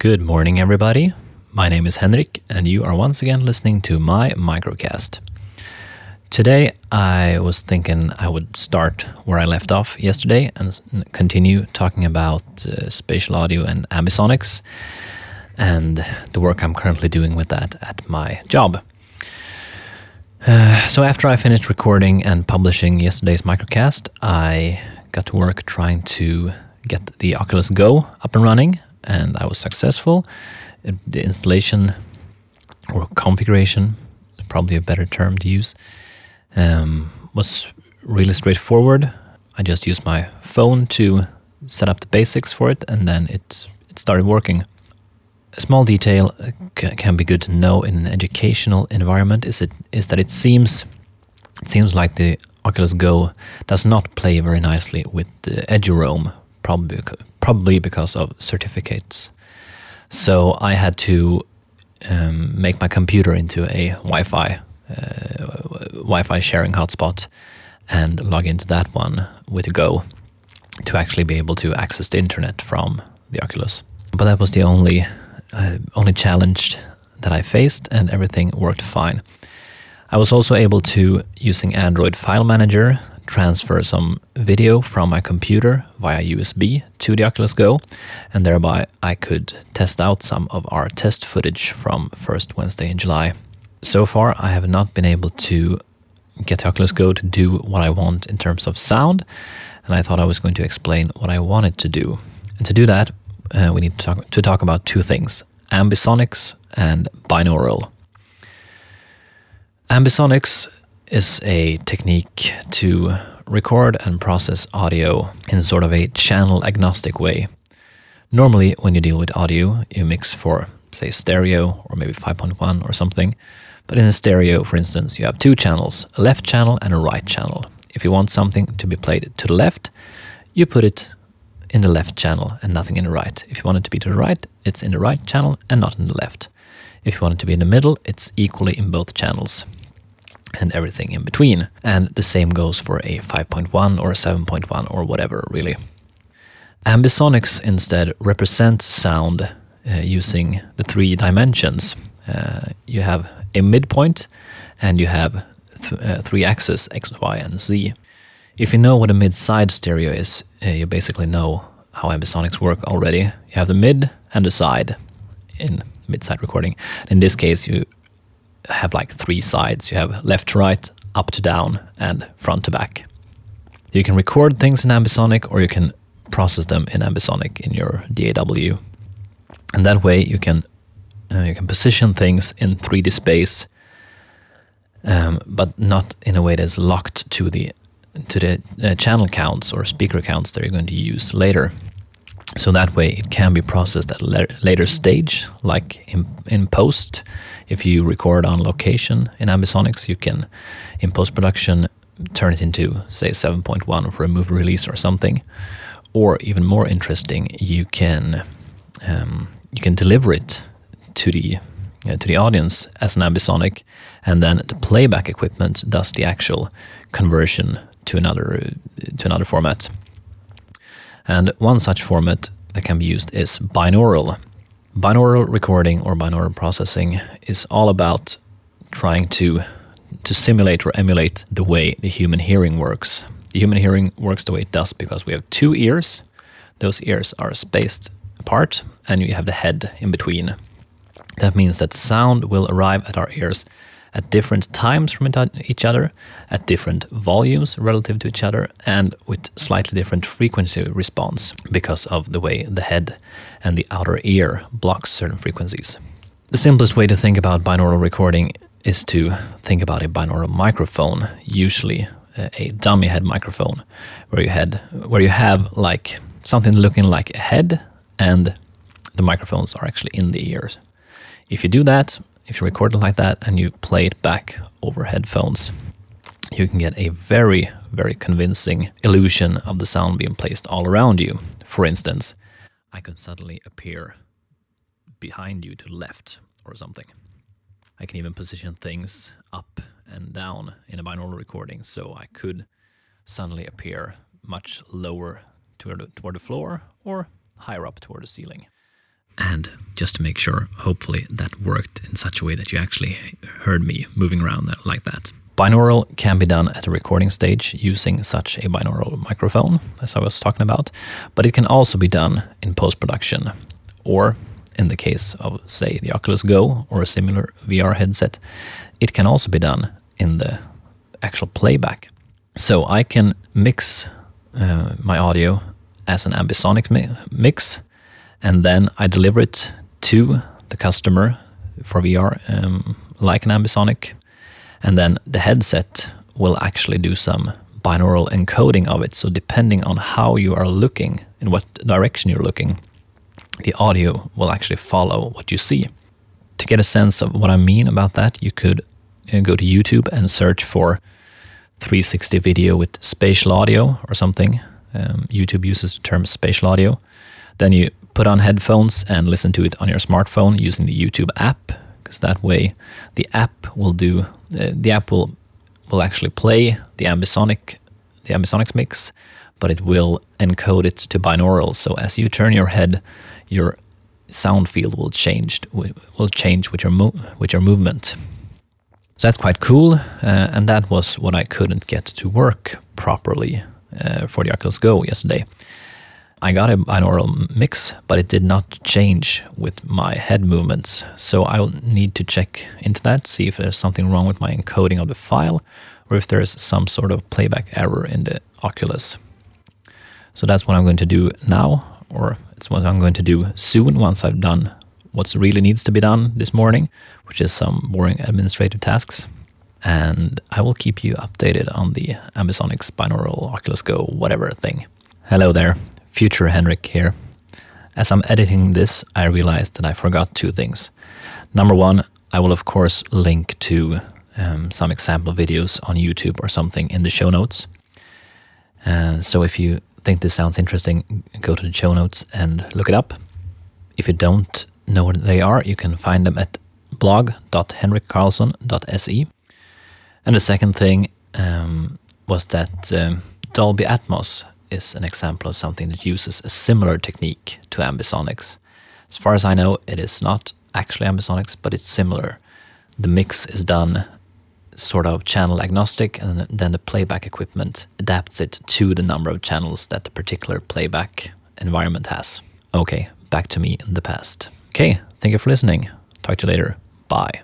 Good morning, everybody. My name is Henrik, and you are once again listening to my microcast. Today, I was thinking I would start where I left off yesterday and continue talking about uh, spatial audio and ambisonics and the work I'm currently doing with that at my job. Uh, so, after I finished recording and publishing yesterday's microcast, I got to work trying to get the Oculus Go up and running, and I was successful. Uh, The installation or configuration, probably a better term to use, um, was really straightforward. I just used my phone to set up the basics for it, and then it it started working. A small detail uh, can be good to know in an educational environment is it is that it seems it seems like the Oculus Go does not play very nicely with the EduRoam, probably probably because of certificates. So I had to um, make my computer into a Wi-Fi uh, Wi-Fi sharing hotspot and log into that one with a Go to actually be able to access the internet from the Oculus. But that was the only uh, only challenge that I faced, and everything worked fine. I was also able to, using Android File Manager, transfer some video from my computer via USB to the Oculus Go, and thereby I could test out some of our test footage from first Wednesday in July. So far, I have not been able to get the Oculus Go to do what I want in terms of sound, and I thought I was going to explain what I wanted to do. And to do that, uh, we need to talk, to talk about two things ambisonics and binaural. Ambisonics is a technique to record and process audio in sort of a channel agnostic way. Normally, when you deal with audio, you mix for, say, stereo or maybe 5.1 or something. But in a stereo, for instance, you have two channels a left channel and a right channel. If you want something to be played to the left, you put it in the left channel and nothing in the right. If you want it to be to the right, it's in the right channel and not in the left. If you want it to be in the middle, it's equally in both channels and everything in between. And the same goes for a 5.1 or a 7.1 or whatever, really. Ambisonics instead represents sound uh, using the three dimensions. Uh, you have a midpoint and you have th- uh, three axes x, y, and z. If you know what a mid side stereo is, uh, you basically know how ambisonics work already. You have the mid and the side in mid side recording. In this case, you have like three sides. You have left to right, up to down, and front to back. You can record things in ambisonic or you can process them in ambisonic in your DAW. And that way you can uh, you can position things in 3D space, um, but not in a way that's locked to the to the uh, channel counts or speaker counts that you're going to use later. So that way it can be processed at a later stage, like in, in post. If you record on location in Ambisonics, you can, in post production, turn it into, say, 7.1 for a movie release or something. Or even more interesting, you can um, you can deliver it to the uh, to the audience as an ambisonic, and then the playback equipment does the actual conversion to another to another format. And one such format that can be used is binaural. Binaural recording or binaural processing is all about trying to to simulate or emulate the way the human hearing works. The human hearing works the way it does because we have two ears. Those ears are spaced apart, and you have the head in between. That means that sound will arrive at our ears at different times from each other, at different volumes relative to each other, and with slightly different frequency response because of the way the head and the outer ear blocks certain frequencies. The simplest way to think about binaural recording is to think about a binaural microphone, usually uh, a dummy head microphone, where you had where you have like something looking like a head, and the microphones are actually in the ears. If you do that, if you record it like that and you play it back over headphones, you can get a very, very convincing illusion of the sound being placed all around you. For instance, I could suddenly appear behind you to left or something. I can even position things up and down in a binaural recording, so I could suddenly appear much lower toward the floor or higher up toward the ceiling. And just to make sure, hopefully that worked in such a way that you actually heard me moving around like that. Binaural can be done at a recording stage using such a binaural microphone, as I was talking about, but it can also be done in post production, or in the case of, say, the Oculus Go or a similar VR headset, it can also be done in the actual playback. So I can mix uh, my audio as an ambisonic mi mix, and then I deliver it to the customer for VR um, like an ambisonic and then the headset will actually do some binaural encoding of it. So depending on how you are looking, in what direction you're looking, the audio will actually follow what you see. To get a sense of what I mean about that, you could uh, go to YouTube and search for 360 video with spatial audio or something. Um, YouTube uses the term spatial audio. Then you put on headphones and listen to it on your smartphone using the YouTube app because that way the app will do uh, the app will will actually play the ambisonic the ambisonics mix, but it will encode it to binaural. So as you turn your head, your sound field will change will change with your mo- with your movement. So that's quite cool, uh, and that was what I couldn't get to work properly uh, for the Oculus Go yesterday. I got a binaural mix, but it did not change with my head movements. So I'll need to check into that, see if there's something wrong with my encoding of the file, or if there's some sort of playback error in the Oculus. So that's what I'm going to do now, or it's what I'm going to do soon once I've done what really needs to be done this morning, which is some boring administrative tasks. And I will keep you updated on the Ambisonics binaural Oculus Go whatever thing. Hello there. Future Henrik here. As I'm editing this, I realized that I forgot two things. Number one, I will of course link to um, some example videos on YouTube or something in the show notes. Uh, so if you think this sounds interesting, go to the show notes and look it up. If you don't know what they are, you can find them at blog.henrikkarlsson.se. And the second thing um, was that um, Dolby Atmos is an example of something that uses a similar technique to ambisonics. As far as I know, it is not actually ambisonics, but it's similar. The mix is done sort of channel agnostic, and then the playback equipment adapts it to the number of channels that the particular playback environment has. Okay, back to me in the past. Okay, thank you for listening. Talk to you later. Bye.